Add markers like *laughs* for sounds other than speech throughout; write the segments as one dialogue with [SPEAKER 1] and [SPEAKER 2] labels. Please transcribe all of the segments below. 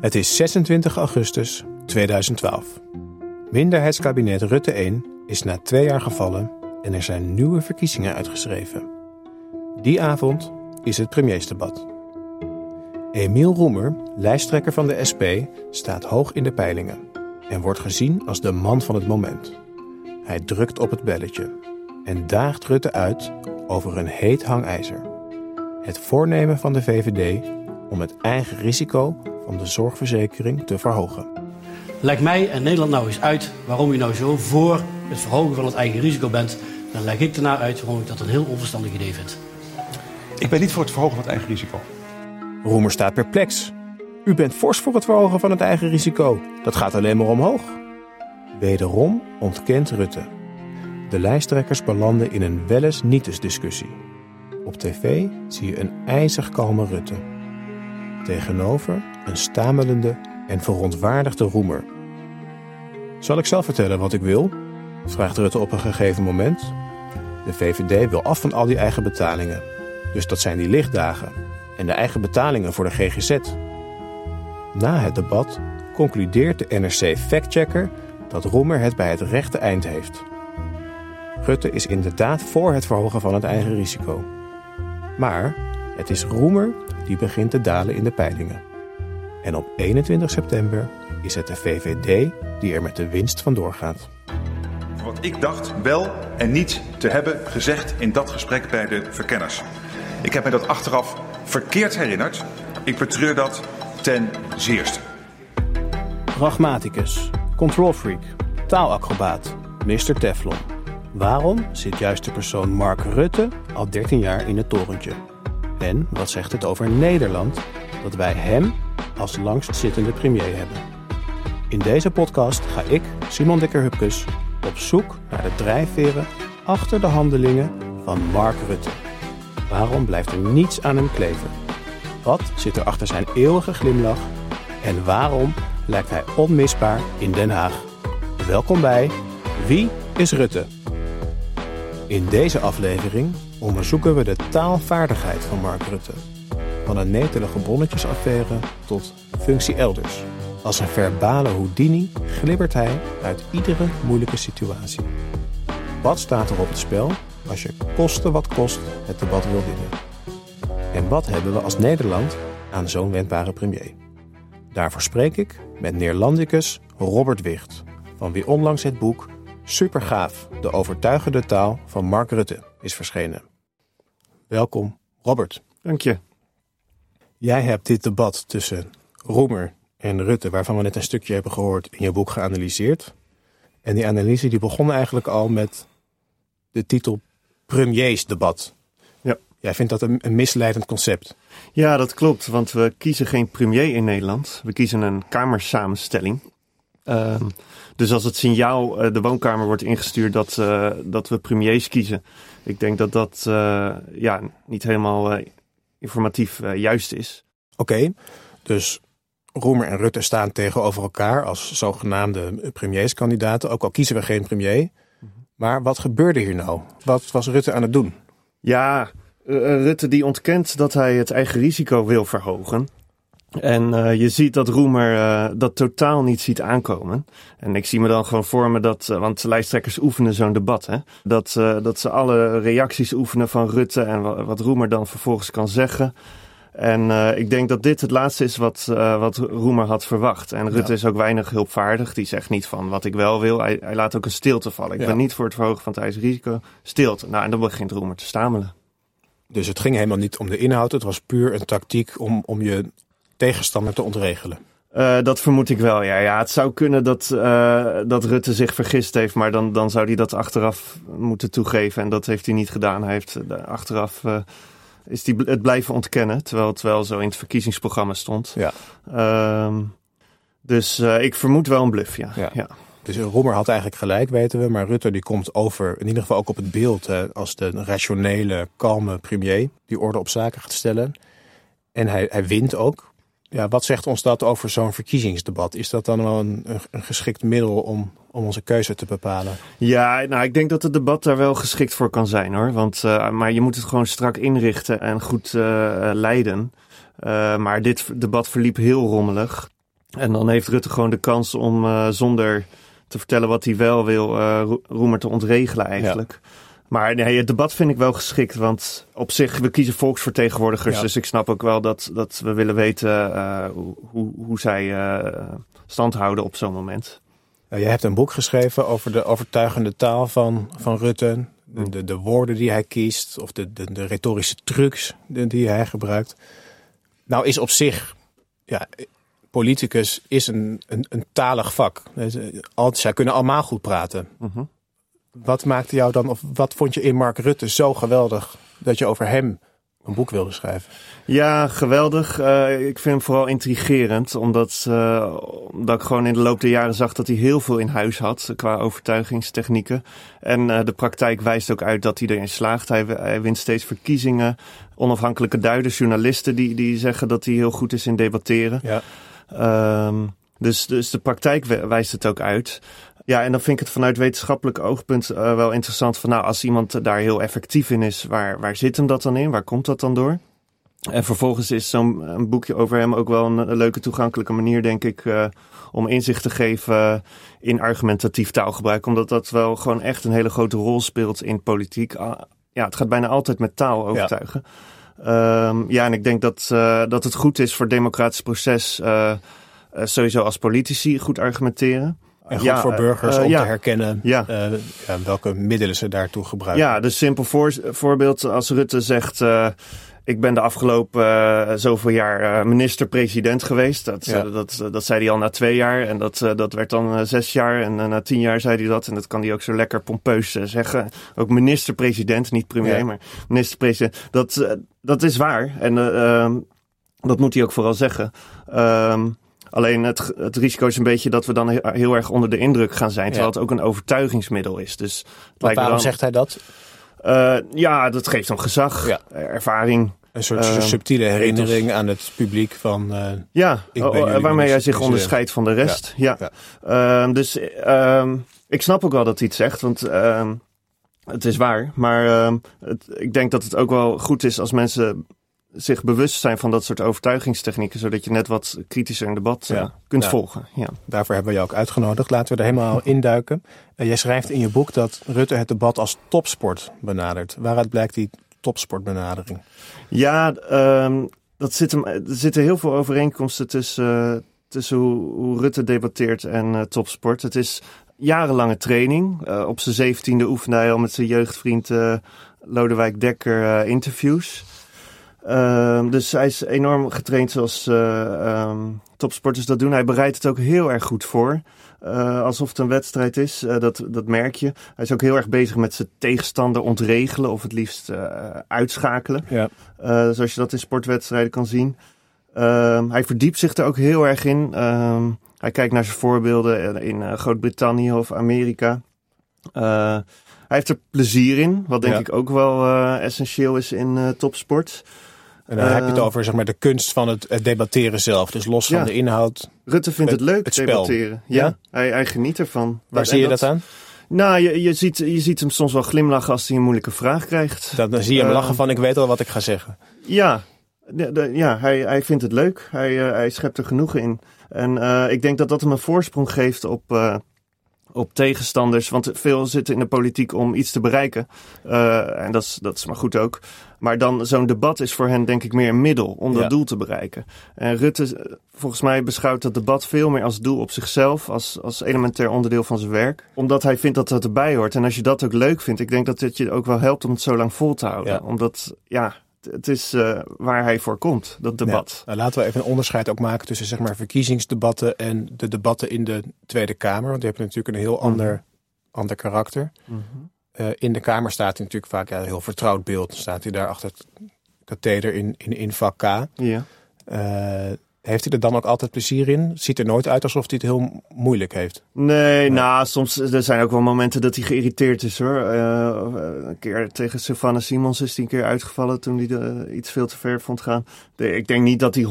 [SPEAKER 1] Het is 26 augustus 2012. Minderheidskabinet Rutte 1 is na twee jaar gevallen en er zijn nieuwe verkiezingen uitgeschreven. Die avond is het premiersdebat. Emiel Roemer, lijsttrekker van de SP, staat hoog in de peilingen en wordt gezien als de man van het moment. Hij drukt op het belletje en daagt Rutte uit over een heet hangijzer. Het voornemen van de VVD om het eigen risico van de zorgverzekering te verhogen.
[SPEAKER 2] Leg mij en Nederland nou eens uit waarom je nou zo voor het verhogen van het eigen risico bent. Dan leg ik daarna uit waarom ik dat een heel onverstandig idee vind.
[SPEAKER 3] Ik ben niet voor het verhogen van het eigen risico.
[SPEAKER 1] Roemer staat perplex. U bent fors voor het verhogen van het eigen risico. Dat gaat alleen maar omhoog. Wederom ontkent Rutte. De lijsttrekkers belanden in een welles nietes discussie. Op tv zie je een ijzig kalme Rutte. Tegenover een stamelende en verontwaardigde Roemer. Zal ik zelf vertellen wat ik wil? vraagt Rutte op een gegeven moment. De VVD wil af van al die eigen betalingen. Dus dat zijn die lichtdagen en de eigen betalingen voor de GGZ. Na het debat concludeert de NRC factchecker dat Roemer het bij het rechte eind heeft. Rutte is inderdaad voor het verhogen van het eigen risico. Maar het is Roemer die begint te dalen in de peilingen. En op 21 september is het de VVD die er met de winst vandoor gaat.
[SPEAKER 3] Wat ik dacht wel en niet te hebben gezegd in dat gesprek bij de verkenners. Ik heb me dat achteraf verkeerd herinnerd. Ik betreur dat ten zeerste.
[SPEAKER 1] Pragmaticus, control freak, taalacrobaat, Mr. Teflon. Waarom zit juist de persoon Mark Rutte al 13 jaar in het torentje? En wat zegt het over Nederland dat wij hem als langstzittende premier hebben? In deze podcast ga ik, Simon Dikker-Hupkes, op zoek naar de drijfveren achter de handelingen van Mark Rutte. Waarom blijft er niets aan hem kleven? Wat zit er achter zijn eeuwige glimlach? En waarom lijkt hij onmisbaar in Den Haag? Welkom bij Wie is Rutte? In deze aflevering onderzoeken we de taalvaardigheid van Mark Rutte. Van een netelige bonnetjesaffaire tot functie elders. Als een verbale Houdini glibbert hij uit iedere moeilijke situatie. Wat staat er op het spel als je koste wat kost het debat wil winnen? En wat hebben we als Nederland aan zo'n wendbare premier? Daarvoor spreek ik met Neerlandicus Robert Wicht, van wie onlangs het boek Supergaaf, de overtuigende taal van Mark Rutte is verschenen. Welkom, Robert.
[SPEAKER 4] Dank je.
[SPEAKER 1] Jij hebt dit debat tussen Roemer en Rutte, waarvan we net een stukje hebben gehoord, in je boek geanalyseerd. En die analyse die begon eigenlijk al met de titel Premiersdebat.
[SPEAKER 4] Ja.
[SPEAKER 1] Jij vindt dat een, een misleidend concept.
[SPEAKER 4] Ja, dat klopt, want we kiezen geen premier in Nederland. We kiezen een kamersamenstelling. Ehm, dus als het signaal uh, de woonkamer wordt ingestuurd dat, uh, dat we premiers kiezen, ik denk dat dat uh, ja, niet helemaal informatief juist is.
[SPEAKER 1] Oké, okay, dus Roemer en Rutte staan tegenover elkaar als zogenaamde premierskandidaten, ook al kiezen we geen premier. Maar wat gebeurde hier nou? Wat was Rutte aan het doen?
[SPEAKER 4] Ja, Rutte die ontkent dat hij het eigen risico wil verhogen. En uh, je ziet dat Roemer uh, dat totaal niet ziet aankomen. En ik zie me dan gewoon voor me dat, uh, want lijsttrekkers oefenen zo'n debat, hè. Dat, dat ze alle reacties oefenen van Rutte en wat Roemer dan vervolgens kan zeggen. En ik denk dat dit het laatste is wat, wat Roemer had verwacht. En Rutte ja. is ook weinig hulpvaardig. Die zegt niet van wat ik wel wil. Hij, hij laat ook een stilte vallen. Ik ja. ben niet voor het verhogen van het ijzerrisico. Stilte. Nou, en dan begint Roemer te stamelen.
[SPEAKER 1] Dus het ging helemaal niet om de inhoud. Het was puur een tactiek om, om je tegenstander te ontregelen.
[SPEAKER 4] Uh, dat vermoed ik wel, ja. ja het zou kunnen dat, uh, dat Rutte zich vergist heeft, maar dan, dan zou hij dat achteraf moeten toegeven. En dat heeft hij niet gedaan. Hij heeft uh, achteraf is hij het blijven ontkennen, terwijl het wel zo in het verkiezingsprogramma stond.
[SPEAKER 1] Ja.
[SPEAKER 4] Ehm, dus ik vermoed wel een bluff, ja.
[SPEAKER 1] ja.
[SPEAKER 4] ja.
[SPEAKER 1] Dus Roemer had eigenlijk gelijk, weten we. Maar Rutte die komt over, in ieder geval ook op het beeld, als de rationele, kalme premier. Die orde op zaken gaat stellen. En hij, hij wint ook. Ja, wat zegt ons dat over zo'n verkiezingsdebat? Is dat dan wel een, een, geschikt middel om, om onze keuze te bepalen?
[SPEAKER 4] Ja, nou, ik denk dat het debat daar wel geschikt voor kan zijn hoor. Want, uh, maar je moet het gewoon strak inrichten en goed uh, leiden. Uh, maar dit debat verliep heel rommelig. En dan heeft Rutte gewoon de kans om zonder te vertellen wat hij wel wil, Roemer te ontregelen eigenlijk. Maar nee, het debat vind ik wel geschikt, want op zich, we kiezen volksvertegenwoordigers. Dus ik snap ook wel dat, dat we willen weten uh, hoe, hoe zij stand houden op zo'n moment.
[SPEAKER 1] Je hebt een boek geschreven over de overtuigende taal van, van Rutte. De, de, de woorden die hij kiest, of de, de, de retorische trucs die hij gebruikt. Nou is op zich, ja, politicus is een, een, een talig vak. Zij kunnen allemaal goed praten. Uh Wat maakte jou dan, of wat vond je in Mark Rutte zo geweldig dat je over hem een boek wilde schrijven?
[SPEAKER 4] Ja, geweldig. Uh, ik vind hem vooral intrigerend, omdat, uh, omdat ik gewoon in de loop der jaren zag dat hij heel veel in huis had qua overtuigingstechnieken. En uh, de praktijk wijst ook uit dat hij erin slaagt. Hij, hij wint steeds verkiezingen. Onafhankelijke duiders, journalisten die, die zeggen dat hij heel goed is in debatteren. Ja. Um, dus, dus de praktijk wijst het ook uit. Ja, en dan vind ik het vanuit wetenschappelijk oogpunt uh, wel interessant van nou, als iemand daar heel effectief in is, waar, waar zit hem dat dan in? Waar komt dat dan door? En vervolgens is zo'n boekje over hem ook wel een, leuke toegankelijke manier, denk ik, uh, om inzicht te geven in argumentatief taalgebruik. Omdat dat wel gewoon echt een hele grote rol speelt in politiek. Uh, ja, het gaat bijna altijd met taal overtuigen. Ja, um, ja en ik denk dat, uh, dat het goed is voor het democratisch proces, sowieso als politici goed argumenteren.
[SPEAKER 1] En goed voor burgers uh, om ja. te herkennen ja. Uh, welke middelen ze daartoe gebruiken.
[SPEAKER 4] Ja, dus simpel voor, voorbeeld als Rutte zegt... Uh, ik ben de afgelopen zoveel jaar minister-president geweest. Dat, ja. dat, dat zei hij al na twee jaar. En dat, dat werd dan zes jaar. En na tien jaar zei hij dat. En dat kan hij ook zo lekker pompeus zeggen. Ook minister-president, niet premier, maar minister-president. Dat, dat is waar. En ehm, dat moet hij ook vooral zeggen. Um, Alleen het, het risico is een beetje dat we dan heel, erg onder de indruk gaan zijn. Terwijl het ook een overtuigingsmiddel is. Dus
[SPEAKER 1] waarom dan, zegt hij dat?
[SPEAKER 4] Uh, ja, dat geeft hem gezag, ja. ervaring.
[SPEAKER 1] Een soort uh, subtiele herinnering aan het publiek van. Uh,
[SPEAKER 4] ja, waarmee hij zich onderscheidt van de rest. Ja. ja. Ehm, dus ehm, ik snap ook wel dat hij het zegt, want ehm, het is waar. Maar het, ik denk dat het ook wel goed is als mensen zich bewust zijn van dat soort overtuigingstechnieken, zodat je net wat kritischer een debat uh, kunt volgen. Ja.
[SPEAKER 1] Daarvoor hebben we je ook uitgenodigd. Laten we er helemaal *laughs* induiken. Uh, jij schrijft in je boek dat Rutte het debat als topsport benadert. Waaruit blijkt die topsportbenadering?
[SPEAKER 4] Ja, um, dat zit hem, er zitten heel veel overeenkomsten tussen, tussen hoe, hoe Rutte debatteert en uh, topsport. Het is jarenlange training. op zijn zeventiende oefende hij al met zijn jeugdvriend Lodewijk Dekker interviews. Uh, dus hij is enorm getraind zoals uh, um, topsporters dat doen. Hij bereidt het ook heel erg goed voor. Uh, alsof het een wedstrijd is, uh, dat, dat merk je. Hij is ook heel erg bezig met zijn tegenstander ontregelen of het liefst uitschakelen. Ja. zoals je dat in sportwedstrijden kan zien. Ehm, hij verdiept zich er ook heel erg in. Ehm, hij kijkt naar zijn voorbeelden in Groot-Brittannië of Amerika. hij heeft er plezier in, wat denk ja. ik ook wel essentieel is in topsport.
[SPEAKER 1] En dan heb je het eh, over zeg maar, de kunst van het, debatteren zelf. Dus los van de inhoud.
[SPEAKER 4] Rutte vindt het, leuk, het debatteren. Ja, ja? Hij, hij, geniet ervan.
[SPEAKER 1] Waar zie je dat, aan?
[SPEAKER 4] Nou, je, je, ziet, je ziet hem soms wel glimlachen als hij een moeilijke vraag krijgt.
[SPEAKER 1] Dan, dan zie je hem lachen van, ik weet al wat ik ga zeggen.
[SPEAKER 4] Ja, de, ja hij, hij vindt het leuk. Hij, uh, hij schept er genoegen in. En uh, ik denk dat dat hem een voorsprong geeft op, uh, op tegenstanders. Want veel zitten in de politiek om iets te bereiken. Uh, en dat is, dat is maar goed ook. Maar dan zo'n debat is voor hen denk ik meer een middel om dat doel te bereiken. En Rutte, eh, volgens mij beschouwt dat debat veel meer als doel op zichzelf, als, als elementair onderdeel van zijn werk. Omdat hij vindt dat dat erbij hoort. En als je dat ook leuk vindt, ik denk dat het je ook wel helpt om het zo lang vol te houden. Ja. Omdat, ja, het is uh, waar hij voor komt, dat debat. Ja.
[SPEAKER 1] Nou, laten we even een onderscheid ook maken tussen zeg maar, verkiezingsdebatten en de debatten in de Tweede Kamer. Want die hebben natuurlijk een heel mhm. ander, ander karakter. Mm -hmm. uh, in de Kamer staat hij natuurlijk vaak ja, een heel vertrouwd beeld. Dan staat hij daar achter het katheder in, in, in vak K. Ja. Uh, heeft hij er dan ook altijd plezier in? Ziet er nooit uit alsof hij het heel moeilijk heeft.
[SPEAKER 4] Nee, nou, soms er zijn ook wel momenten dat hij geïrriteerd is hoor. Uh, een keer tegen Sylvana Simons is hij een keer uitgevallen toen hij de, iets veel te ver vond gaan. De, ik denk niet dat hij 100%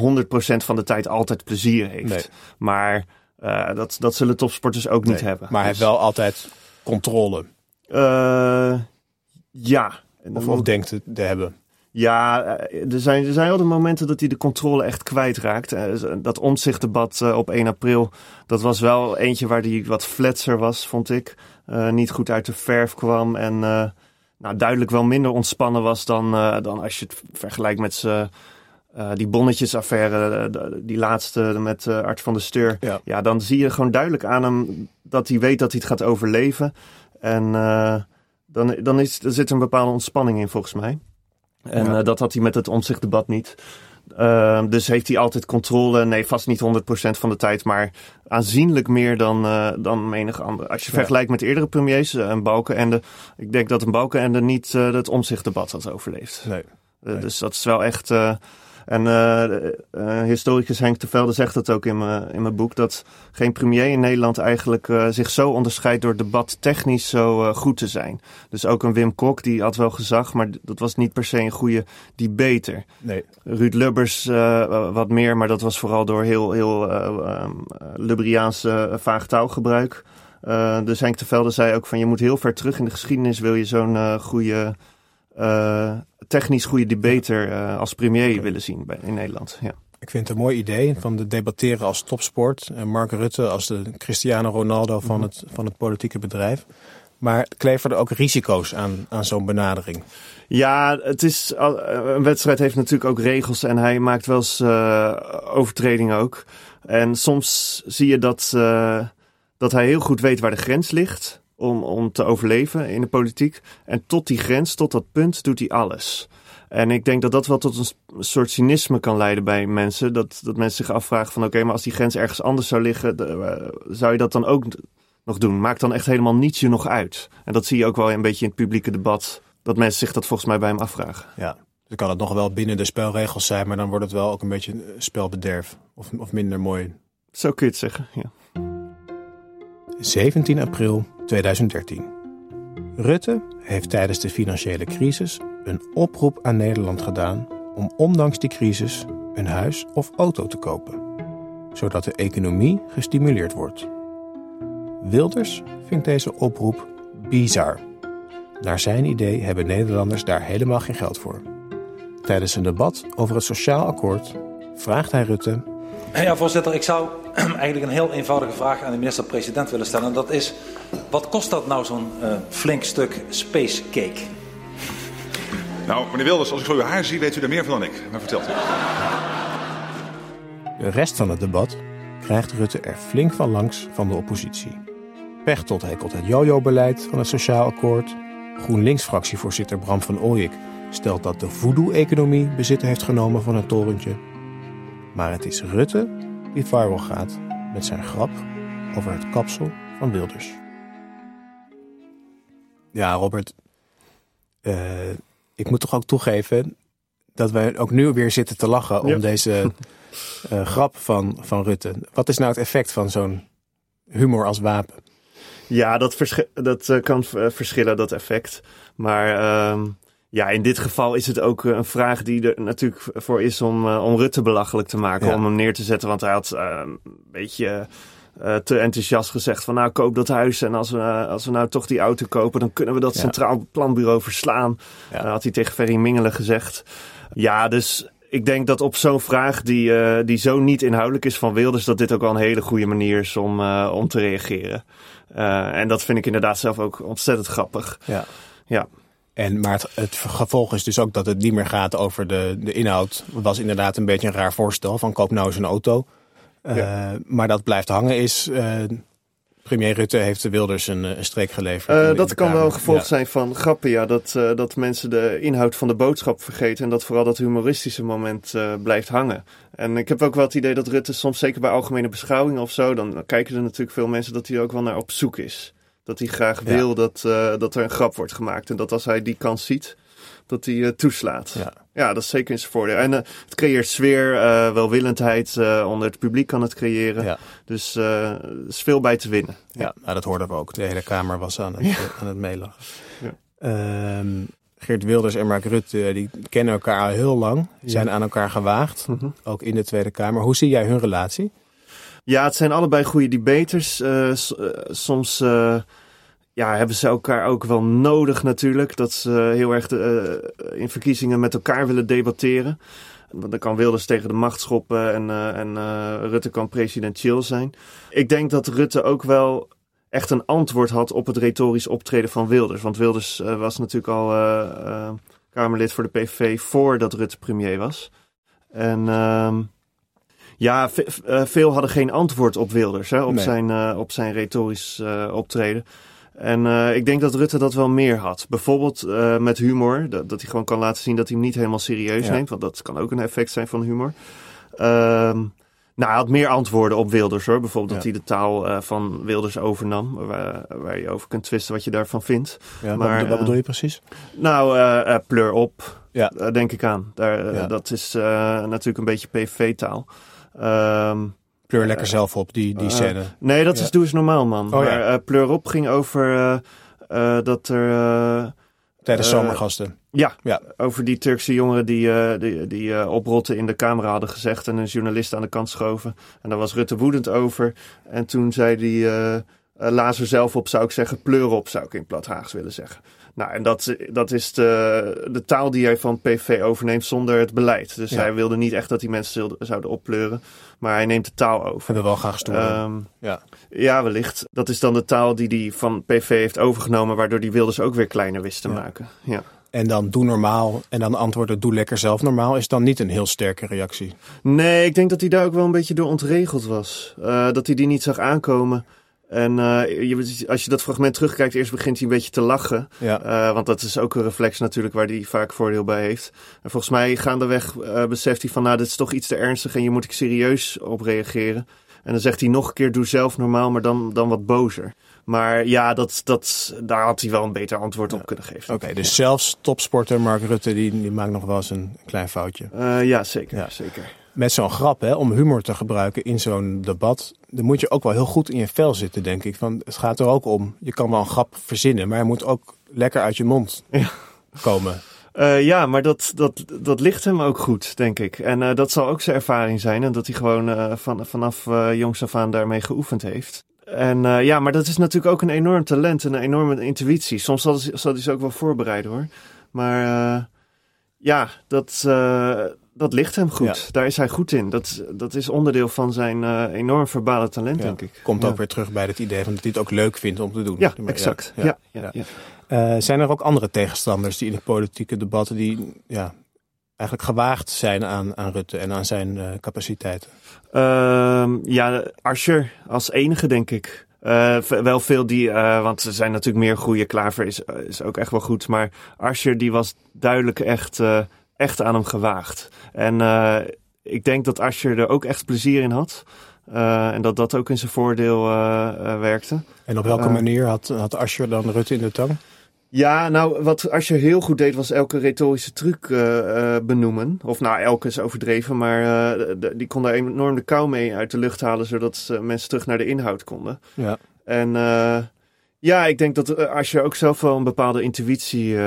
[SPEAKER 4] van de tijd altijd plezier heeft. Nee. Maar uh, dat, dat zullen topsporters ook nee, niet hebben.
[SPEAKER 1] Maar hij heeft wel altijd controle.
[SPEAKER 4] Ja.
[SPEAKER 1] Of, of denkt te hebben.
[SPEAKER 4] Ja, eh, er zijn, er zijn wel de momenten dat hij de controle echt kwijtraakt. Eh, Dat omzichtdebat eh, op 1 april, dat was wel eentje waar hij wat fletser was, vond ik. Uh, niet goed uit de verf kwam en uh, nou, duidelijk wel minder ontspannen was dan, uh, dan als je het vergelijkt met uh, die bonnetjesaffaire, die laatste met uh, Art van der Steur. Ja. ja. dan zie je gewoon duidelijk aan hem dat hij weet dat hij het gaat overleven. En dan, dan, is, er zit een bepaalde ontspanning in, volgens mij. En ja. dat had hij met het omzichtdebat niet. Uh, dus heeft hij altijd controle. Nee, vast niet 100% van de tijd, maar aanzienlijk meer dan, uh, dan menig ander. Als je ja. vergelijkt met eerdere premiers, uh, een Balkenende. Ik denk dat een Balkenende niet het omzichtdebat had overleefd.
[SPEAKER 1] Nee. nee.
[SPEAKER 4] Dus dat is wel echt... En uh, uh, historicus Henk de Velde zegt het ook in mijn in mijn boek dat geen premier in Nederland eigenlijk uh, zich zo onderscheidt door debat technisch zo goed te zijn. Dus ook een Wim Kok die had wel gezag, maar dat was niet per se een goede debater.
[SPEAKER 1] Nee.
[SPEAKER 4] Ruud Lubbers wat meer, maar dat was vooral door heel heel um, Lubriaanse vaag taalgebruik. dus Henk de Velde zei ook van je moet heel ver terug in de geschiedenis wil je zo'n goede technisch goede debater uh, als premier okay. willen zien bij, in Nederland. Ja.
[SPEAKER 1] Ik vind het een mooi idee van de debatteren als topsport. En Mark Rutte als de Cristiano Ronaldo van, het, van het politieke bedrijf. Maar kleven er ook risico's aan, aan zo'n benadering?
[SPEAKER 4] Ja, het is, een wedstrijd heeft natuurlijk ook regels en hij maakt wel eens uh, overtredingen ook. En soms zie je dat, uh, dat hij heel goed weet waar de grens ligt om, om te overleven in de politiek. En tot die grens, tot dat punt, doet hij alles. En ik denk dat dat wel tot een soort cynisme kan leiden bij mensen. Dat, dat mensen zich afvragen van oké, okay, maar als die grens ergens anders zou liggen, de, zou je dat dan ook nog doen? Maakt dan echt helemaal niets je nog uit? En dat zie je ook wel een beetje in het publieke debat. Dat mensen zich dat volgens mij bij hem afvragen.
[SPEAKER 1] Ja, dus kan het nog wel binnen de spelregels zijn, maar dan wordt het wel ook een beetje spelbederf. Of, of minder mooi.
[SPEAKER 4] Zo kun je het zeggen, ja.
[SPEAKER 1] 17 april 2013. Rutte heeft tijdens de financiële crisis een oproep aan Nederland gedaan om ondanks die crisis een huis of auto te kopen, zodat de economie gestimuleerd wordt. Wilders vindt deze oproep bizar. Naar zijn idee hebben Nederlanders daar helemaal geen geld voor. Tijdens een debat over het sociaal akkoord vraagt hij Rutte
[SPEAKER 5] ja, voorzitter, ik zou *clears throat* eigenlijk een heel eenvoudige vraag aan de minister-president willen stellen. En dat is, wat kost dat nou zo'n uh, flink stuk space cake?
[SPEAKER 3] Nou, meneer Wilders, als ik zo uw haar zie, weet u er meer van dan ik. Maar vertelt u.
[SPEAKER 1] De rest van het debat krijgt Rutte er flink van langs van de oppositie. Pechtold hekelt het jojo-beleid van het sociaal akkoord. GroenLinks-fractievoorzitter Bram van Ooyek stelt dat de voodoo-economie bezit heeft genomen van het torentje. Maar het is Rutte die viral gaat met zijn grap over het kapsel van Wilders. Ja, Robert. Uh, ik moet toch ook toegeven dat wij ook nu weer zitten te lachen om ja. deze uh, *laughs* grap van, van Rutte. Wat is nou het effect van zo'n humor als wapen?
[SPEAKER 4] Ja, dat, vers dat uh, kan verschillen, dat effect. Maar uh, ja, in dit geval is het ook een vraag die er natuurlijk voor is om, uh, om Rutte belachelijk te maken. Ja. Om hem neer te zetten. Want hij had uh, een beetje uh, te enthousiast gezegd van nou koop dat huis. En als we, als we nou toch die auto kopen, dan kunnen we dat ja. Centraal Planbureau verslaan. Ja. had hij tegen Ferry Mingelen gezegd. Ja, dus ik denk dat op zo'n vraag die, uh, die zo niet inhoudelijk is van Wilders, dat dit ook wel een hele goede manier is om, uh, om te reageren. Uh, en dat vind ik inderdaad zelf ook ontzettend grappig.
[SPEAKER 1] Ja.
[SPEAKER 4] ja.
[SPEAKER 1] En, maar het, het, gevolg is dus ook dat het niet meer gaat over de, de inhoud. Het was inderdaad een beetje een raar voorstel van koop nou eens een auto. Ja. Uh, maar dat blijft hangen is... Uh, premier Rutte heeft de Wilders een, een streek geleverd.
[SPEAKER 4] Uh, dat kan wel een gevolg ja. zijn van grappen, ja. Dat, dat mensen de inhoud van de boodschap vergeten. En dat vooral dat humoristische moment blijft hangen. En ik heb ook wel het idee dat Rutte soms, zeker bij algemene beschouwingen of zo... dan kijken er natuurlijk veel mensen dat hij ook wel naar op zoek is. Dat hij graag ja. wil dat, uh, dat er een grap wordt gemaakt. En dat als hij die kans ziet, dat hij uh, toeslaat.
[SPEAKER 1] Ja.
[SPEAKER 4] ja, dat is zeker in zijn voordeel. En uh, het creëert sfeer, welwillendheid. onder het publiek kan het creëren.
[SPEAKER 1] Ja.
[SPEAKER 4] Dus er is veel bij te winnen.
[SPEAKER 1] Ja, nou, dat hoorden we ook. De hele Kamer was aan het, aan het meelachen. Um, Geert Wilders en Mark Rutte die kennen elkaar al heel lang. Zijn aan elkaar gewaagd.
[SPEAKER 4] Mhm.
[SPEAKER 1] Ook in de Tweede Kamer. Hoe zie jij hun relatie?
[SPEAKER 4] Ja, het zijn allebei goede debaters. Uh, soms uh, ja, hebben ze elkaar ook wel nodig natuurlijk. Dat ze heel erg in verkiezingen met elkaar willen debatteren. Dan kan Wilders tegen de macht schoppen en, en Rutte kan presidentieel zijn. Ik denk dat Rutte ook wel echt een antwoord had op het retorisch optreden van Wilders. Want Wilders was natuurlijk al Kamerlid voor de PVV voordat Rutte premier was. En ehm, ja, veel hadden geen antwoord op Wilders, hè, op, nee. zijn, op zijn retorisch optreden. En uh, ik denk dat Rutte dat wel meer had. Bijvoorbeeld uh, met humor. Dat, dat, hij gewoon kan laten zien dat hij hem niet helemaal serieus ja. neemt. Want dat kan ook een effect zijn van humor. Uh, nou, hij had meer antwoorden op Wilders hoor. Bijvoorbeeld ja. dat hij de taal uh, van Wilders overnam. Waar, waar, je over kunt twisten wat je daarvan vindt.
[SPEAKER 1] Ja, maar, wat, wat bedoel je precies?
[SPEAKER 4] Nou, pleur op. Ja. denk ik aan. Daar, Dat is natuurlijk een beetje PVV-taal. Ehm,
[SPEAKER 1] Pleur lekker uh, zelf op, die, die scène.
[SPEAKER 4] nee, dat is. Doe eens Normaal, man. Oh, maar ja. Pleur op ging over uh, dat er...
[SPEAKER 1] Tijdens zomergasten.
[SPEAKER 4] Ja, ja, over die Turkse jongeren die, die, die oprotten in de camera hadden gezegd... en een journalist aan de kant schoven. En daar was Rutte woedend over. En toen zei hij... Lazer zelf op, zou ik zeggen. Pleur op, zou ik in plat Haags willen zeggen. Nou, en dat, dat is de, de taal die hij van PV overneemt zonder het beleid. Dus ja. hij wilde niet echt dat die mensen zouden oppleuren. Maar hij neemt de taal over.
[SPEAKER 1] Hebben wel graag gestoord.
[SPEAKER 4] Um, ja. ja, wellicht. Dat is dan de taal die hij van PV heeft overgenomen, waardoor die Wilders ook weer kleiner wist te ja. maken. Ja.
[SPEAKER 1] En dan doe normaal en dan antwoorden doe lekker zelf normaal is dan niet een heel sterke reactie.
[SPEAKER 4] Nee, ik denk dat hij daar ook wel een beetje door ontregeld was. Uh, dat hij die niet zag aankomen. En uh, je, als je dat fragment terugkijkt, eerst begint hij een beetje te lachen. Ja. Uh, want dat is ook een reflex natuurlijk waar hij vaak voordeel bij heeft. En volgens mij gaandeweg uh, beseft hij van, nou, dit is toch iets te ernstig en je moet ik serieus op reageren. En dan zegt hij nog een keer, doe zelf normaal, maar dan, dan wat bozer. Maar ja, dat, dat, daar had hij wel een beter antwoord op ja. kunnen geven.
[SPEAKER 1] Oké, okay, dus zelfs topsporter Mark Rutte, die, die maakt nog wel eens een klein foutje.
[SPEAKER 4] ja, zeker, ja. zeker
[SPEAKER 1] met zo'n grap, hè, om humor te gebruiken in zo'n debat, dan moet je ook wel heel goed in je vel zitten, denk ik. Van, het gaat er ook om, je kan wel een grap verzinnen, maar hij moet ook lekker uit je mond ja. komen.
[SPEAKER 4] Uh, ja, maar dat, dat, dat ligt hem ook goed, denk ik. En uh, dat zal ook zijn ervaring zijn. En dat hij gewoon uh, van, vanaf jongs af aan daarmee geoefend heeft. En ja, maar dat is natuurlijk ook een enorm talent en een enorme intuïtie. Soms zal, zal hij ze ook wel voorbereiden hoor. Maar ja, dat dat ligt hem goed. Ja. Daar is hij goed in. Dat, dat is onderdeel van zijn uh, enorm verbale talent,
[SPEAKER 1] ja.
[SPEAKER 4] denk ik.
[SPEAKER 1] Komt ook weer terug bij het idee van dat hij het ook leuk vindt om te doen.
[SPEAKER 4] Ja, exact. Ja. Ja.
[SPEAKER 1] Uh, zijn er ook andere tegenstanders die in de politieke debatten die ja, eigenlijk gewaagd zijn aan, aan Rutte en aan zijn uh, capaciteiten?
[SPEAKER 4] Ehm, ja, Asscher als enige, denk ik. Uh, wel veel die, uh, want er zijn natuurlijk meer goede. Klaver is, is ook echt wel goed. Maar Asscher die was duidelijk echt uh, echt aan hem gewaagd. En uh, ik denk dat Ascher er ook echt plezier in had. Uh, en dat dat ook in zijn voordeel uh, werkte.
[SPEAKER 1] En op welke manier had, had Ascher dan Rutte in de tang?
[SPEAKER 4] Ja, nou, wat Ascher heel goed deed, was elke retorische truc benoemen. Of nou, elke is overdreven, maar die kon daar enorm de kou mee uit de lucht halen, zodat mensen terug naar de inhoud konden. Ja. En ja, ik denk dat Ascher ook zelf wel een bepaalde intuïtie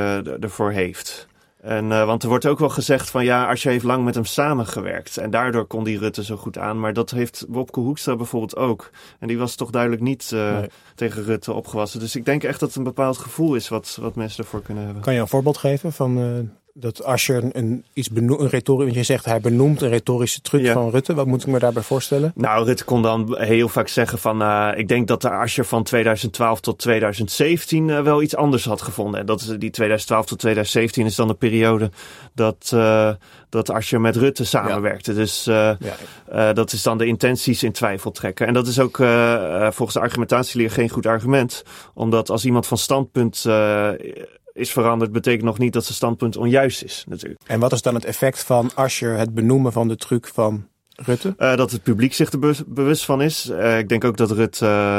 [SPEAKER 4] ervoor heeft. En, uh, want er wordt ook wel gezegd van ja, als je heeft lang met hem samengewerkt. En daardoor kon die Rutte zo goed aan. Maar dat heeft Wopke Hoekstra bijvoorbeeld ook. En die was toch duidelijk niet uh, nee. tegen Rutte opgewassen. Dus ik denk echt dat het een bepaald gevoel is wat, wat mensen ervoor kunnen hebben.
[SPEAKER 1] Kan je een voorbeeld geven van uh, dat Asscher een, iets benoemt, een retorisch, want je zegt hij benoemt een retorische truc ja. van Rutte. Wat moet ik me daarbij voorstellen?
[SPEAKER 4] Nou, Rutte kon dan heel vaak zeggen van, uh, ik denk dat de Asscher van 2012 tot 2017 uh, wel iets anders had gevonden. En dat is die 2012 tot 2017 is dan de periode dat, uh, dat Asscher met Rutte samenwerkte. Ja. Dus ja. dat is dan de intenties in twijfel trekken. En dat is ook volgens de argumentatieleer geen goed argument. Omdat als iemand van standpunt is veranderd, betekent nog niet dat zijn standpunt onjuist is, natuurlijk.
[SPEAKER 1] En wat is dan het effect van Ascher het benoemen van de truc van Rutte?
[SPEAKER 4] Uh, dat het publiek zich er be bewust van is. Uh, ik denk ook dat Rutte uh,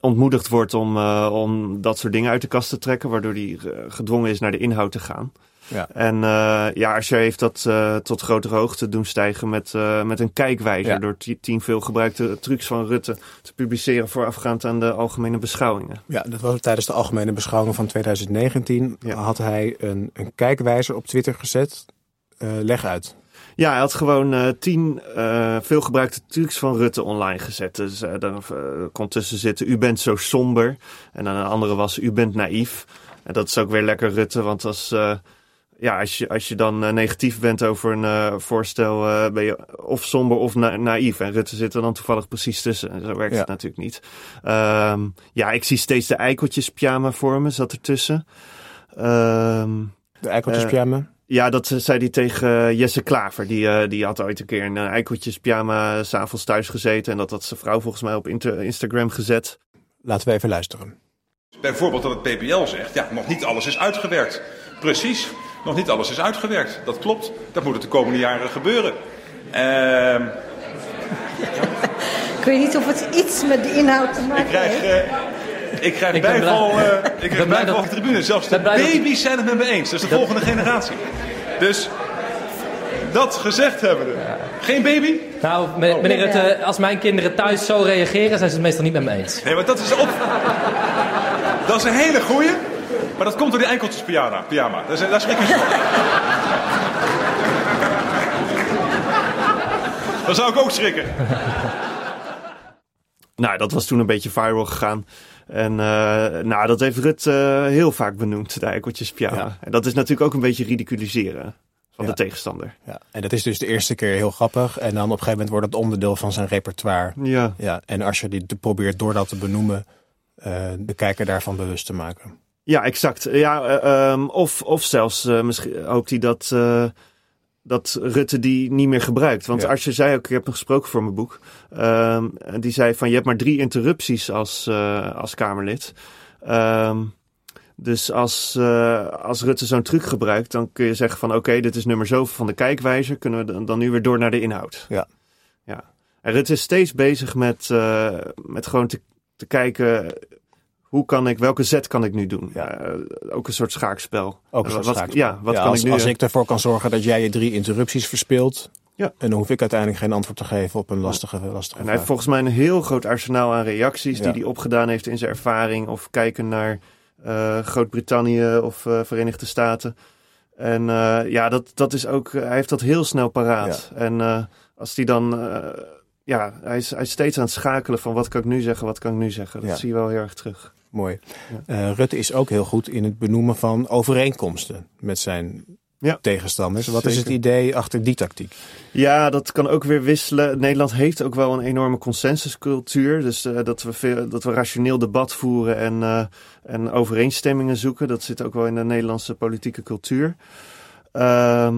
[SPEAKER 4] ontmoedigd wordt om, om dat soort dingen uit de kast te trekken, waardoor hij gedwongen is naar de inhoud te gaan. Ja. En uh, ja, Asscher heeft dat uh, tot grotere hoogte doen stijgen met, uh, met een kijkwijzer. Ja. Door tien veel gebruikte trucs van Rutte te publiceren voorafgaand aan de algemene beschouwingen.
[SPEAKER 1] Ja, dat was tijdens de algemene beschouwingen van 2019. Ja. Had hij een, een kijkwijzer op Twitter gezet. leg uit.
[SPEAKER 4] Ja, hij had gewoon uh, tien uh, veelgebruikte trucs van Rutte online gezet. Dus uh, dan kon tussen zitten, u bent zo somber. En dan een andere was, u bent naïef. En dat is ook weer lekker Rutte, want als, ja, als, je, als je dan negatief bent over een voorstel, ben je of somber of na naïef. En Rutte zit er dan toevallig precies tussen. En zo werkt ja. het natuurlijk niet. Um, ja, ik zie steeds de eikeltjes pyjama voor me, zat ertussen. Um,
[SPEAKER 1] de eikeltjes pyjama?
[SPEAKER 4] Ja, dat zei hij tegen Jesse Klaver. Die, uh, die had ooit een keer een eikeltjes pyjama s'avonds thuis gezeten. En dat had zijn vrouw volgens mij op Instagram gezet.
[SPEAKER 1] Laten we even luisteren.
[SPEAKER 3] Bijvoorbeeld dat het PPL zegt, ja, nog niet alles is uitgewerkt. Precies, nog niet alles is uitgewerkt. Dat klopt. Dat moet het de komende jaren gebeuren. Uh...
[SPEAKER 6] Ik weet niet of het iets met de inhoud te maken
[SPEAKER 3] ik krijg, heeft. Uh, ik krijg ik bijval, uh, ik krijg bijval op de tribune. Zelfs de baby's zijn het met me eens. Dat is de volgende generatie. Dus dat gezegd hebben we. Geen baby?
[SPEAKER 7] Nou, meneer Rutte, als mijn kinderen thuis zo reageren, zijn ze het meestal niet met me eens.
[SPEAKER 3] Nee, maar dat is op. Dat is een hele goeie. Maar dat komt door die enkeltjes pyjama. pyjama. Daar, daar schrik je van. *laughs* Dan zou ik ook schrikken.
[SPEAKER 4] Nou, dat was toen een beetje viral gegaan. En uh, nou, dat heeft Rut uh, heel vaak benoemd, de eikeltjes Ja. En dat is natuurlijk ook een beetje ridiculiseren van ja. de tegenstander.
[SPEAKER 1] Ja. En dat is dus de eerste keer heel grappig. En dan op een gegeven moment wordt het onderdeel van zijn repertoire.
[SPEAKER 4] Ja.
[SPEAKER 1] ja. En als je dit probeert door dat te benoemen, uh, de kijker daarvan bewust te maken.
[SPEAKER 4] Ja, exact. Ja, um, of, of zelfs misschien hoopt hij dat dat Rutte die niet meer gebruikt. Want ja. je zei ook, ik heb hem gesproken voor mijn boek. Um, die zei van je hebt maar drie interrupties als, als Kamerlid. Um, dus als, als Rutte zo'n truc gebruikt, dan kun je zeggen van oké, okay, dit is nummer zoveel van de kijkwijzer. Kunnen we dan nu weer door naar de inhoud.
[SPEAKER 1] Ja.
[SPEAKER 4] ja. En Rutte is steeds bezig met, met gewoon te, te kijken hoe kan ik, welke zet kan ik nu doen? Ja. Uh, ook een soort schaakspel.
[SPEAKER 1] Ook een
[SPEAKER 4] soort
[SPEAKER 1] wat,
[SPEAKER 4] schaakspel. Ja, wat
[SPEAKER 1] ja,
[SPEAKER 4] kan
[SPEAKER 1] als,
[SPEAKER 4] ik nu?
[SPEAKER 1] Als ik ervoor kan zorgen dat jij je drie interrupties verspeelt.
[SPEAKER 4] Ja.
[SPEAKER 1] En dan hoef ik uiteindelijk geen antwoord te geven op een lastige, lastige
[SPEAKER 4] En hij heeft volgens mij een heel groot arsenaal aan reacties ja. die hij opgedaan heeft in zijn ervaring. Of kijken naar uh, Groot-Brittannië of uh, Verenigde Staten. En ja, dat, dat is ook, hij heeft dat heel snel paraat. En als hij dan ja, hij is, hij is steeds aan het schakelen van wat kan ik nu zeggen, wat kan ik nu zeggen. Dat ja. zie je wel heel erg terug.
[SPEAKER 1] Mooi. Ja. Uh, Rutte is ook heel goed in het benoemen van overeenkomsten met zijn ja. tegenstanders. Wat Zeker. is het idee achter die tactiek?
[SPEAKER 4] Ja, dat kan ook weer wisselen. Nederland heeft ook wel een enorme consensuscultuur. Dus uh, dat, we veel, dat we rationeel debat voeren en, uh, en overeenstemmingen zoeken. Dat zit ook wel in de Nederlandse politieke cultuur. Uh,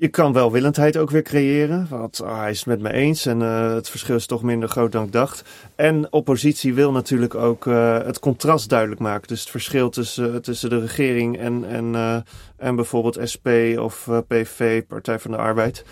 [SPEAKER 4] je kan welwillendheid ook weer creëren. Want oh, hij is het met me eens en uh, het verschil is toch minder groot dan ik dacht. En oppositie wil natuurlijk ook uh, het contrast duidelijk maken. Dus het verschil tussen, tussen de regering en, en, uh, en bijvoorbeeld SP of PV, Partij van de Arbeid.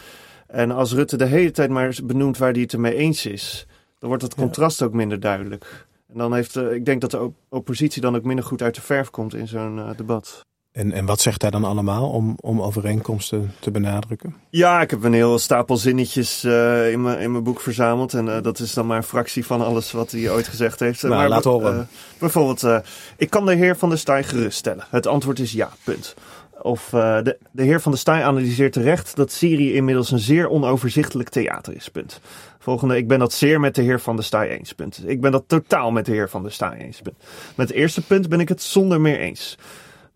[SPEAKER 4] En als Rutte de hele tijd maar benoemt waar hij het ermee eens is, dan wordt het contrast ja. ook minder duidelijk. En dan heeft, ik denk dat de oppositie dan ook minder goed uit de verf komt in zo'n debat.
[SPEAKER 1] En, en wat zegt hij dan allemaal om, om overeenkomsten te benadrukken?
[SPEAKER 4] Ja, ik heb een heel stapel zinnetjes uh, in, mijn, in mijn boek verzameld. En uh, dat is dan maar een fractie van alles wat hij ooit gezegd heeft.
[SPEAKER 1] Nou, maar, laat horen. Uh,
[SPEAKER 4] bijvoorbeeld, ik kan de heer Van der Staaij geruststellen. Het antwoord is ja, punt. Of de, de heer Van der Staaij analyseert terecht dat Syrië inmiddels een zeer onoverzichtelijk theater is, punt. Volgende, ik ben dat zeer met de heer Van der Staaij eens, punt. Ik ben dat totaal met de heer Van der Staaij eens, punt. Met het eerste punt ben ik het zonder meer eens.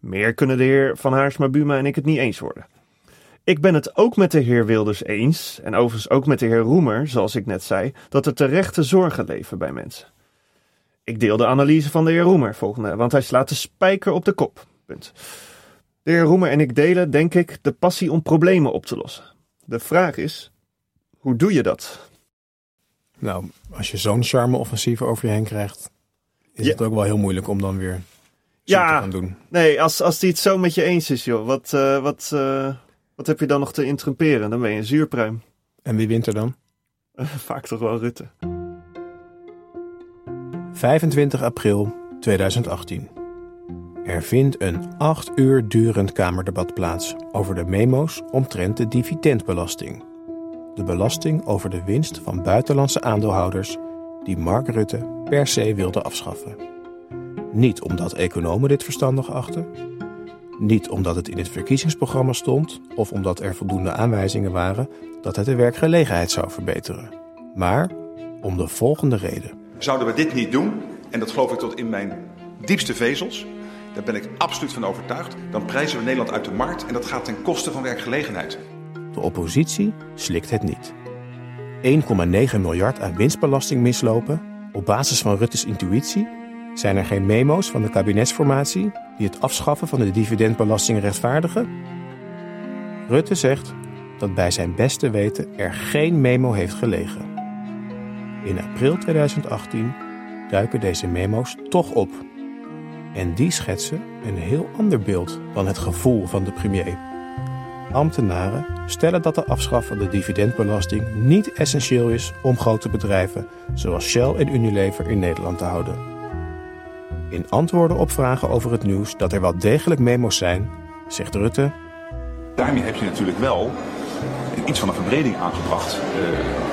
[SPEAKER 4] Meer kunnen de heer Van Haarsma Buma en ik het niet eens worden. Ik ben het ook met de heer Wilders eens, en overigens ook met de heer Roemer, zoals ik net zei, dat er terechte zorgen leven bij mensen. Ik deel de analyse van de heer Roemer, volgende, want hij slaat de spijker op de kop. Punt. De heer Roemer en ik delen, denk ik, de passie om problemen op te lossen. De vraag is, hoe doe je dat?
[SPEAKER 1] Nou, als je zo'n charme-offensief over je heen krijgt, is ja. het ook wel heel moeilijk om dan weer
[SPEAKER 4] ja,
[SPEAKER 1] gaan doen.
[SPEAKER 4] Nee, als, als die het zo met je eens is, joh, wat, uh, wat, uh, wat heb je dan nog te interrumperen? Dan ben je een zuurpruim.
[SPEAKER 1] En wie wint er dan? *laughs*
[SPEAKER 4] Vaak toch wel Rutte.
[SPEAKER 1] 25 april 2018. Er vindt een acht uur durend Kamerdebat plaats over de memo's omtrent de dividendbelasting. De belasting over de winst van buitenlandse aandeelhouders die Mark Rutte per se wilde afschaffen. Niet omdat economen dit verstandig achten. Niet omdat het in het verkiezingsprogramma stond of omdat er voldoende aanwijzingen waren dat het de werkgelegenheid zou verbeteren, maar om de volgende reden.
[SPEAKER 3] Zouden we dit niet doen, en dat geloof ik tot in mijn diepste vezels, daar ben ik absoluut van overtuigd, dan prijzen we Nederland uit de markt en dat gaat ten koste van werkgelegenheid.
[SPEAKER 1] De oppositie slikt het niet. 1,9 miljard aan winstbelasting mislopen op basis van Rutte's intuïtie? Zijn er geen memo's van de kabinetsformatie die het afschaffen van de dividendbelasting rechtvaardigen? Rutte zegt dat bij zijn beste weten er geen memo heeft gelegen. In april 2018 duiken deze memo's toch op. En die schetsen een heel ander beeld dan het gevoel van de premier. Ambtenaren stellen dat de afschaf van de dividendbelasting niet essentieel is om grote bedrijven zoals Shell en Unilever in Nederland te houden. In antwoorden op vragen over het nieuws dat er wel degelijk memo's zijn, zegt Rutte.
[SPEAKER 3] Daarmee heb je natuurlijk wel iets van een verbreding aangebracht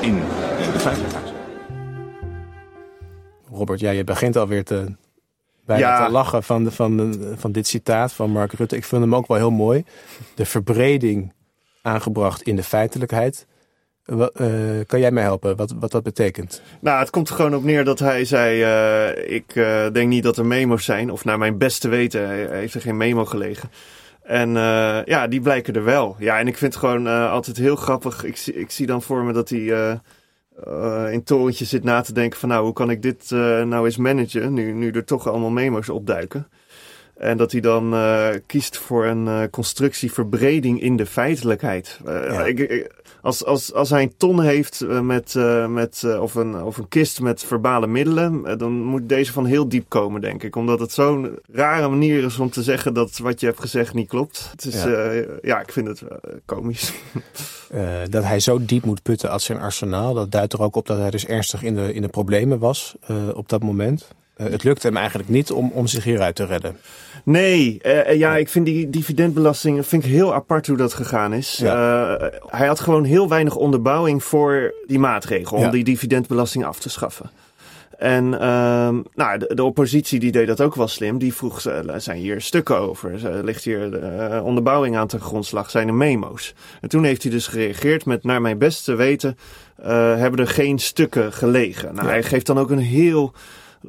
[SPEAKER 3] uh, in uh, de feitelijkheid.
[SPEAKER 1] Robert, ja, je begint alweer te, bijna
[SPEAKER 4] Ja.
[SPEAKER 1] te lachen van, de, van, de- van dit citaat van Mark Rutte. Ik vind hem ook wel heel mooi. De verbreding aangebracht in de feitelijkheid. Eh, kan jij mij helpen wat, wat dat betekent?
[SPEAKER 4] Nou, het komt er gewoon op neer dat hij zei: eh, Ik eh, denk niet dat er memo's zijn. Of naar mijn beste weten hij- heeft er geen memo gelegen. En ja, die blijken er wel. Ja, en ik vind het gewoon altijd heel grappig. Ik, zie- ik zie dan voor me dat hij in torentje zit na te denken: van nou, hoe kan ik dit nou eens managen? Nu, nu er toch allemaal memo's opduiken. En dat hij dan kiest voor een eh, constructie verbreding in de feitelijkheid.
[SPEAKER 1] Ja.
[SPEAKER 4] ik, ik- als, als, als hij een ton heeft eh, met, eh, met, eh, of, een, of een kist met verbale middelen, dan moet deze van heel diep komen, denk ik. Omdat het zo'n rare manier is om te zeggen dat wat je hebt gezegd niet klopt. Het is,
[SPEAKER 1] Ja.
[SPEAKER 4] ik vind het eh, komisch. *laughs*
[SPEAKER 1] Dat hij zo diep moet putten als zijn arsenaal. Dat duidt er ook op dat hij dus ernstig in de, in de problemen was op dat moment. Eh, het lukte hem eigenlijk niet om, om zich hieruit te redden.
[SPEAKER 4] Nee, eh, ja, ik vind die dividendbelasting vind ik heel apart hoe dat gegaan is. Eh, hij had gewoon heel weinig onderbouwing voor die maatregel om
[SPEAKER 1] Ja.
[SPEAKER 4] die dividendbelasting af te schaffen. En ehm, nou, de, de oppositie die deed dat ook wel slim. Die vroeg, eh, zijn hier stukken over? Ligt hier eh, onderbouwing aan ten grondslag? Zijn er memo's? En toen heeft hij dus gereageerd met, naar mijn beste weten, eh, hebben er geen stukken gelegen. Nou,
[SPEAKER 1] Ja.
[SPEAKER 4] hij geeft dan ook een heel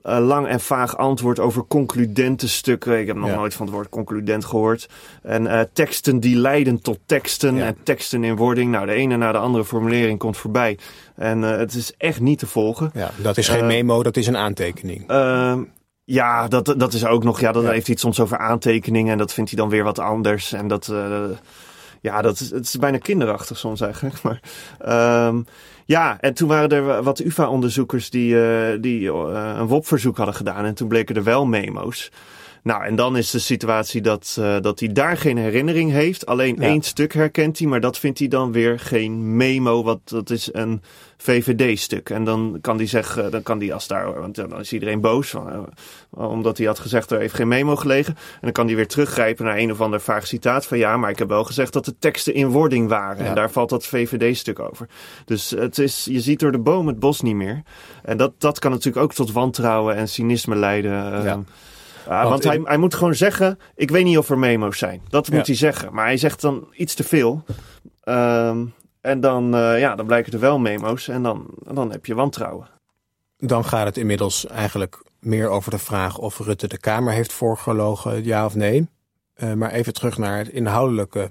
[SPEAKER 4] eh, lang en vaag antwoord over concludente stukken. Ik heb nog
[SPEAKER 1] Ja.
[SPEAKER 4] nooit van het woord concludent gehoord. En eh, teksten die leiden tot teksten
[SPEAKER 1] Ja.
[SPEAKER 4] en teksten in wording. Nou, de ene na de andere formulering komt voorbij. En eh, het is echt niet te volgen.
[SPEAKER 1] Ja, dat is geen memo, dat is een aantekening.
[SPEAKER 4] Ehm, ja, dat, dat is ook nog. Ja, dan
[SPEAKER 1] Ja.
[SPEAKER 4] heeft hij het soms over aantekeningen. En dat vindt hij dan weer wat anders. En dat. Ja, dat is, het is bijna kinderachtig soms eigenlijk. *laughs* Maar, ehm, ja, en toen waren er wat UvA-onderzoekers die, eh, die eh, een WOP-verzoek hadden gedaan. En toen bleken er wel memo's. Nou, en dan is de situatie dat, eh, dat hij daar geen herinnering heeft. Alleen
[SPEAKER 1] Ja.
[SPEAKER 4] één stuk herkent hij, maar dat vindt hij dan weer geen memo. Want dat is een VVD-stuk. En dan kan hij zeggen, dan kan hij als daar, want dan is iedereen boos. van, eh, omdat hij had gezegd, er heeft geen memo gelegen. En dan kan hij weer teruggrijpen naar een of ander vaag citaat van ja, maar ik heb wel gezegd dat de teksten in wording waren.
[SPEAKER 1] Ja.
[SPEAKER 4] En daar valt dat VVD-stuk over. Dus het is, je ziet door de boom het bos niet meer. En dat, dat kan natuurlijk ook tot wantrouwen en cynisme leiden. eh,
[SPEAKER 1] Ja.
[SPEAKER 4] Ja, want hij, hij moet gewoon zeggen: Ik weet niet of er memo's zijn. Dat
[SPEAKER 1] Ja.
[SPEAKER 4] moet hij zeggen. Maar hij zegt dan iets te veel. Ehm, en dan, eh, ja, dan blijken er wel memo's. En dan, dan heb je wantrouwen.
[SPEAKER 1] Dan gaat het inmiddels eigenlijk meer over de vraag of Rutte de Kamer heeft voorgelogen, ja of nee. Eh, maar even terug naar het inhoudelijke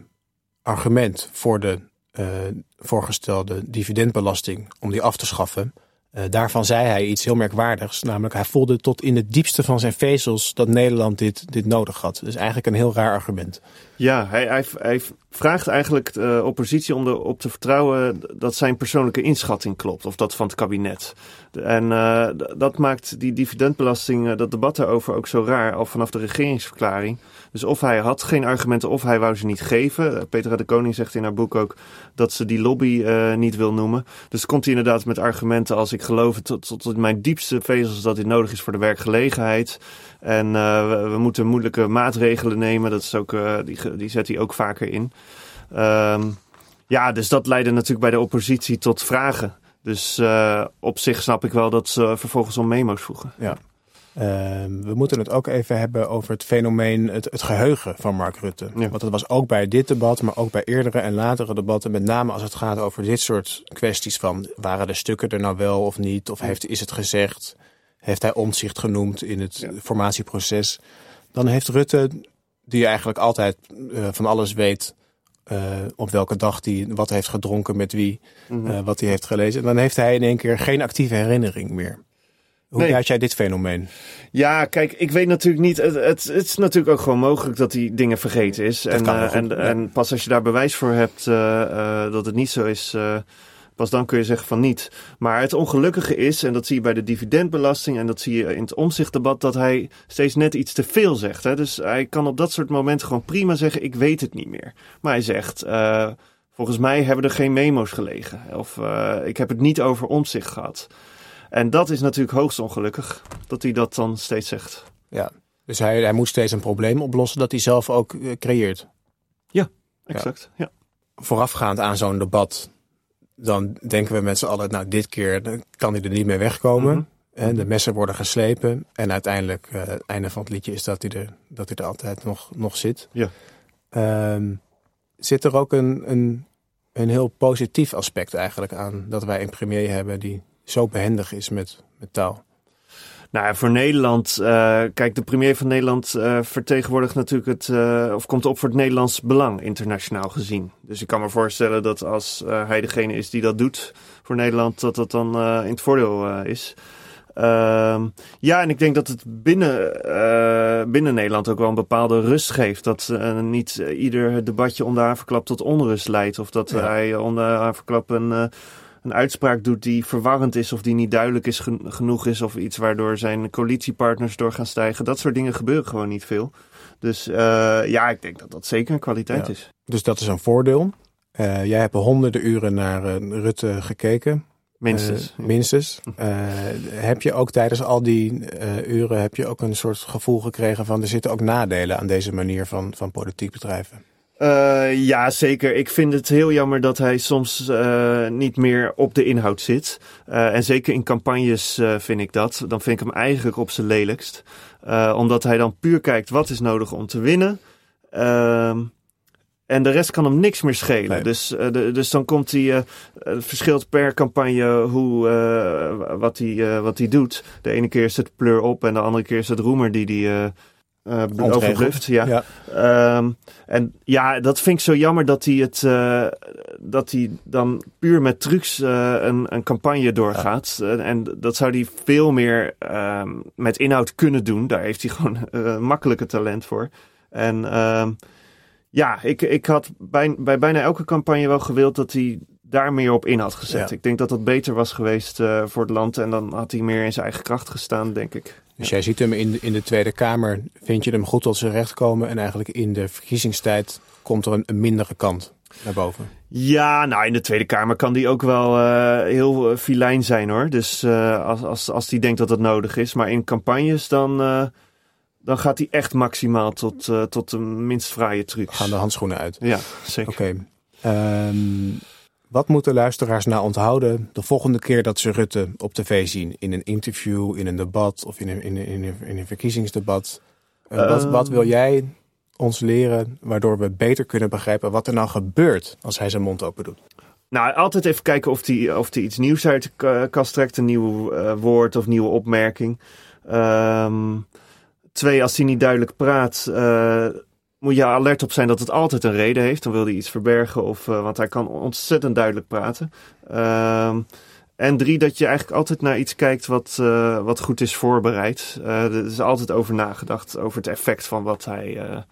[SPEAKER 1] argument voor de eh, voorgestelde dividendbelasting om die af te schaffen. Eh, daarvan zei hij iets heel merkwaardigs, namelijk hij voelde tot in het diepste van zijn vezels dat Nederland dit, dit nodig had. Dus eigenlijk een heel raar argument.
[SPEAKER 4] Ja, hij, hij, hij vraagt eigenlijk de oppositie om erop te vertrouwen dat zijn persoonlijke inschatting klopt. Of dat van het kabinet. En eh, dat maakt die dividendbelasting, eh, dat debat daarover ook zo raar. Al vanaf de regeringsverklaring. Dus of hij had geen argumenten of hij wou ze niet geven. Eh, Petra de Koning zegt in haar boek ook dat ze die lobby eh, niet wil noemen. Dus komt hij inderdaad met argumenten als ik geloof tot, tot mijn diepste vezels dat dit nodig is voor de werkgelegenheid. En eh, we, moeten moeilijke maatregelen nemen. Dat is ook, eh, die, die zet hij ook vaker in. Ehm, ja, dus dat leidde natuurlijk bij de oppositie tot vragen. Dus eh, op zich snap ik wel dat ze vervolgens om memo's vroegen.
[SPEAKER 1] Ja. Ehm, we moeten het ook even hebben over het fenomeen, het, het geheugen van Mark Rutte.
[SPEAKER 4] Ja.
[SPEAKER 1] Want dat was ook bij dit debat, maar ook bij eerdere en latere debatten. Met name als het gaat over dit soort kwesties van... waren de stukken er nou wel of niet? Of heeft, is het gezegd? Heeft hij omzicht genoemd in het
[SPEAKER 4] Ja.
[SPEAKER 1] formatieproces? Dan heeft Rutte, die eigenlijk altijd eh, van alles weet... eh, op welke dag hij wat heeft gedronken, met wie,
[SPEAKER 4] Mhm.
[SPEAKER 1] eh, wat hij heeft gelezen. Dan heeft hij in één keer geen actieve herinnering meer. Hoe
[SPEAKER 4] Nee.
[SPEAKER 1] jij dit fenomeen?
[SPEAKER 4] Ja, kijk, ik weet natuurlijk niet. Het, het, het is natuurlijk ook gewoon mogelijk dat hij dingen vergeten is. en, eh, en,
[SPEAKER 1] ja.
[SPEAKER 4] en pas als je daar bewijs voor hebt dat het niet zo is, pas dan kun je zeggen van niet. Maar het ongelukkige is, en dat zie je bij de dividendbelasting en dat zie je in het omzichtdebat, dat hij steeds net iets te veel zegt. Hè? Dus hij kan op dat soort momenten gewoon prima zeggen: Ik weet het niet meer. Maar hij zegt. eh, Volgens mij hebben er geen memo's gelegen. Of eh, ik heb het niet over omzicht gehad. En dat is natuurlijk hoogst ongelukkig, dat hij dat dan steeds zegt.
[SPEAKER 1] Ja. Dus hij, hij moet steeds een probleem oplossen dat hij zelf ook eh, creëert.
[SPEAKER 4] Exact, ja.
[SPEAKER 1] Voorafgaand aan zo'n debat, dan denken we met z'n allen, nou dit keer kan hij er niet mee wegkomen.
[SPEAKER 4] Mhm.
[SPEAKER 1] En de messen worden geslepen. En uiteindelijk, eh, het einde van het liedje is dat hij er, dat hij er altijd nog, nog zit.
[SPEAKER 4] Ja.
[SPEAKER 1] Ehm, zit er ook een, een, een heel positief aspect eigenlijk aan dat wij een premier hebben die zo behendig is met, met taal?
[SPEAKER 4] Nou ja, voor Nederland, eh, kijk, de premier van Nederland eh, vertegenwoordigt natuurlijk het, eh, of komt op voor het Nederlands belang, internationaal gezien. Dus ik kan me voorstellen dat als hij degene is die dat doet voor Nederland, dat dat dan in het voordeel is. Ehm, ja, en ik denk dat het binnen, binnen Nederland ook wel een bepaalde rust geeft. Dat niet ieder debatje om de haverklap tot onrust leidt. Of dat
[SPEAKER 1] Ja.
[SPEAKER 4] hij om de haverklap een, een uitspraak doet die verwarrend is of die niet duidelijk is gen- genoeg is of iets waardoor zijn coalitiepartners door gaan stijgen. Dat soort dingen gebeuren gewoon niet veel. Dus eh, ja, ik denk dat dat zeker een kwaliteit
[SPEAKER 1] Ja.
[SPEAKER 4] is.
[SPEAKER 1] Dus dat is een voordeel. Eh, jij hebt honderden uren naar eh, Rutte gekeken.
[SPEAKER 4] Minstens.
[SPEAKER 1] Minstens. Heb je ook tijdens al die uren heb je ook een soort gevoel gekregen van er zitten ook nadelen aan deze manier van, van politiek bedrijven?
[SPEAKER 4] Eh, ja, zeker. Ik vind het heel jammer dat hij soms eh, niet meer op de inhoud zit. Eh, en zeker in campagnes vind ik dat. Dan vind ik hem eigenlijk op zijn lelijkst. Omdat hij dan puur kijkt wat is nodig om te winnen. Ehm, en de rest kan hem niks meer schelen.
[SPEAKER 1] Nee.
[SPEAKER 4] Dus, de, dus dan komt hij. het verschilt per campagne hoe, wat, hij, wat hij doet. De ene keer is het pleur op en de andere keer is het roemer die hij overbluft. Ja.
[SPEAKER 1] Ja.
[SPEAKER 4] Ehm, en ja, dat vind ik zo jammer dat hij het eh, dat hij dan puur met trucs eh, een, een campagne doorgaat. En dat zou hij veel meer ehm, met inhoud kunnen doen. Daar heeft hij *laughs* gewoon makkelijke talent voor. En ehm, ja, ik, ik had bij, bij bijna elke campagne wel gewild dat hij daar meer op in had gezet.
[SPEAKER 1] Ja.
[SPEAKER 4] Ik denk dat dat beter was geweest eh, voor het land. En dan had hij meer in zijn eigen kracht gestaan, denk ik.
[SPEAKER 1] Dus jij ziet hem in de, in de Tweede Kamer, vind je hem goed tot zijn recht komen en eigenlijk in de verkiezingstijd komt er een, een mindere kant naar boven.
[SPEAKER 4] Ja, nou in de Tweede Kamer kan die ook wel eh, heel eh, filijn zijn hoor. Dus als, als, als die denkt dat dat nodig is. Maar in campagnes dan, dan gaat hij echt maximaal tot, tot de minst fraaie trucs.
[SPEAKER 1] Gaan de handschoenen uit.
[SPEAKER 4] Ja, zeker.
[SPEAKER 1] Oké. Ehm, wat moeten luisteraars nou onthouden de volgende keer dat ze Rutte op tv zien? In een interview, in een debat of in een, in een, in een, in een verkiezingsdebat. Eh, wat,
[SPEAKER 4] Ehm.
[SPEAKER 1] wat wil jij ons leren waardoor we beter kunnen begrijpen wat er nou gebeurt als hij zijn mond open doet?
[SPEAKER 4] Nou, altijd even kijken of hij of die iets nieuws uit de ka- kast trekt. Een nieuw eh, woord of nieuwe opmerking. Ehm, twee, als hij niet duidelijk praat, eh, moet je alert op zijn dat het altijd een reden heeft. Dan wil hij iets verbergen, of, eh, want hij kan ontzettend duidelijk praten. Ehm, en drie, dat je eigenlijk altijd naar iets kijkt wat, eh, wat goed is voorbereid. Eh, er is altijd over nagedacht, over het effect van wat hij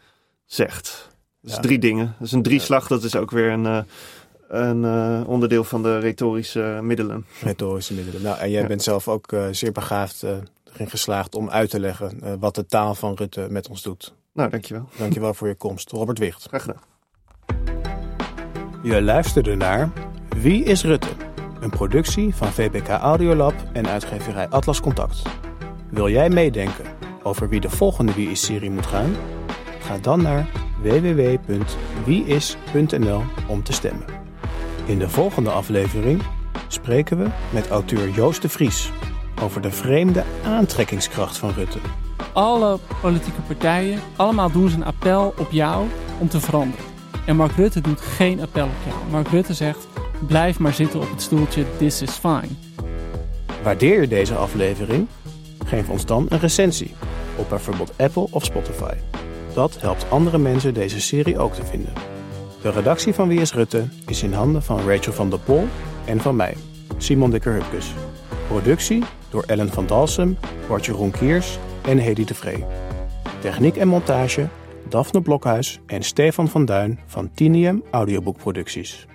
[SPEAKER 4] zegt. Dus
[SPEAKER 1] Ja.
[SPEAKER 4] drie dingen. Dus een drieslag, dat is ook weer een, een onderdeel van de retorische middelen.
[SPEAKER 1] Retorische middelen. Nou, en jij
[SPEAKER 4] Ja.
[SPEAKER 1] bent zelf ook zeer begaafd erin geslaagd om uit te leggen wat de taal van Rutte met ons doet.
[SPEAKER 4] Nou, dankjewel.
[SPEAKER 1] Dankjewel voor je komst. Robert Wicht.
[SPEAKER 4] Graag gedaan.
[SPEAKER 1] Je luisterde naar Wie is Rutte? Een productie van VPK Audiolab en uitgeverij Atlas Contact. Wil jij meedenken over wie de volgende Wie is-serie moet gaan? Ga dan naar www.wieis.nl om te stemmen. In de volgende aflevering spreken we met auteur Joost de Vries over de vreemde aantrekkingskracht van Rutte.
[SPEAKER 8] Alle politieke partijen, allemaal doen ze een appel op jou om te veranderen. En Mark Rutte doet geen appel op jou. Mark Rutte zegt, blijf maar zitten op het stoeltje, this is fine.
[SPEAKER 1] Waardeer je deze aflevering? Geef ons dan een recensie op bijvoorbeeld Apple of Spotify. Dat helpt andere mensen deze serie ook te vinden. De redactie van Wie is Rutte is in handen van Rachel van der Pol en van mij, Simon Dikker-Hupkes. Productie door Ellen van Dalsem, Bart Jeroen Kiers en Hedy de Vree. Techniek en montage Daphne Blokhuis en Stefan van Duin van Tinium Audioboekproducties.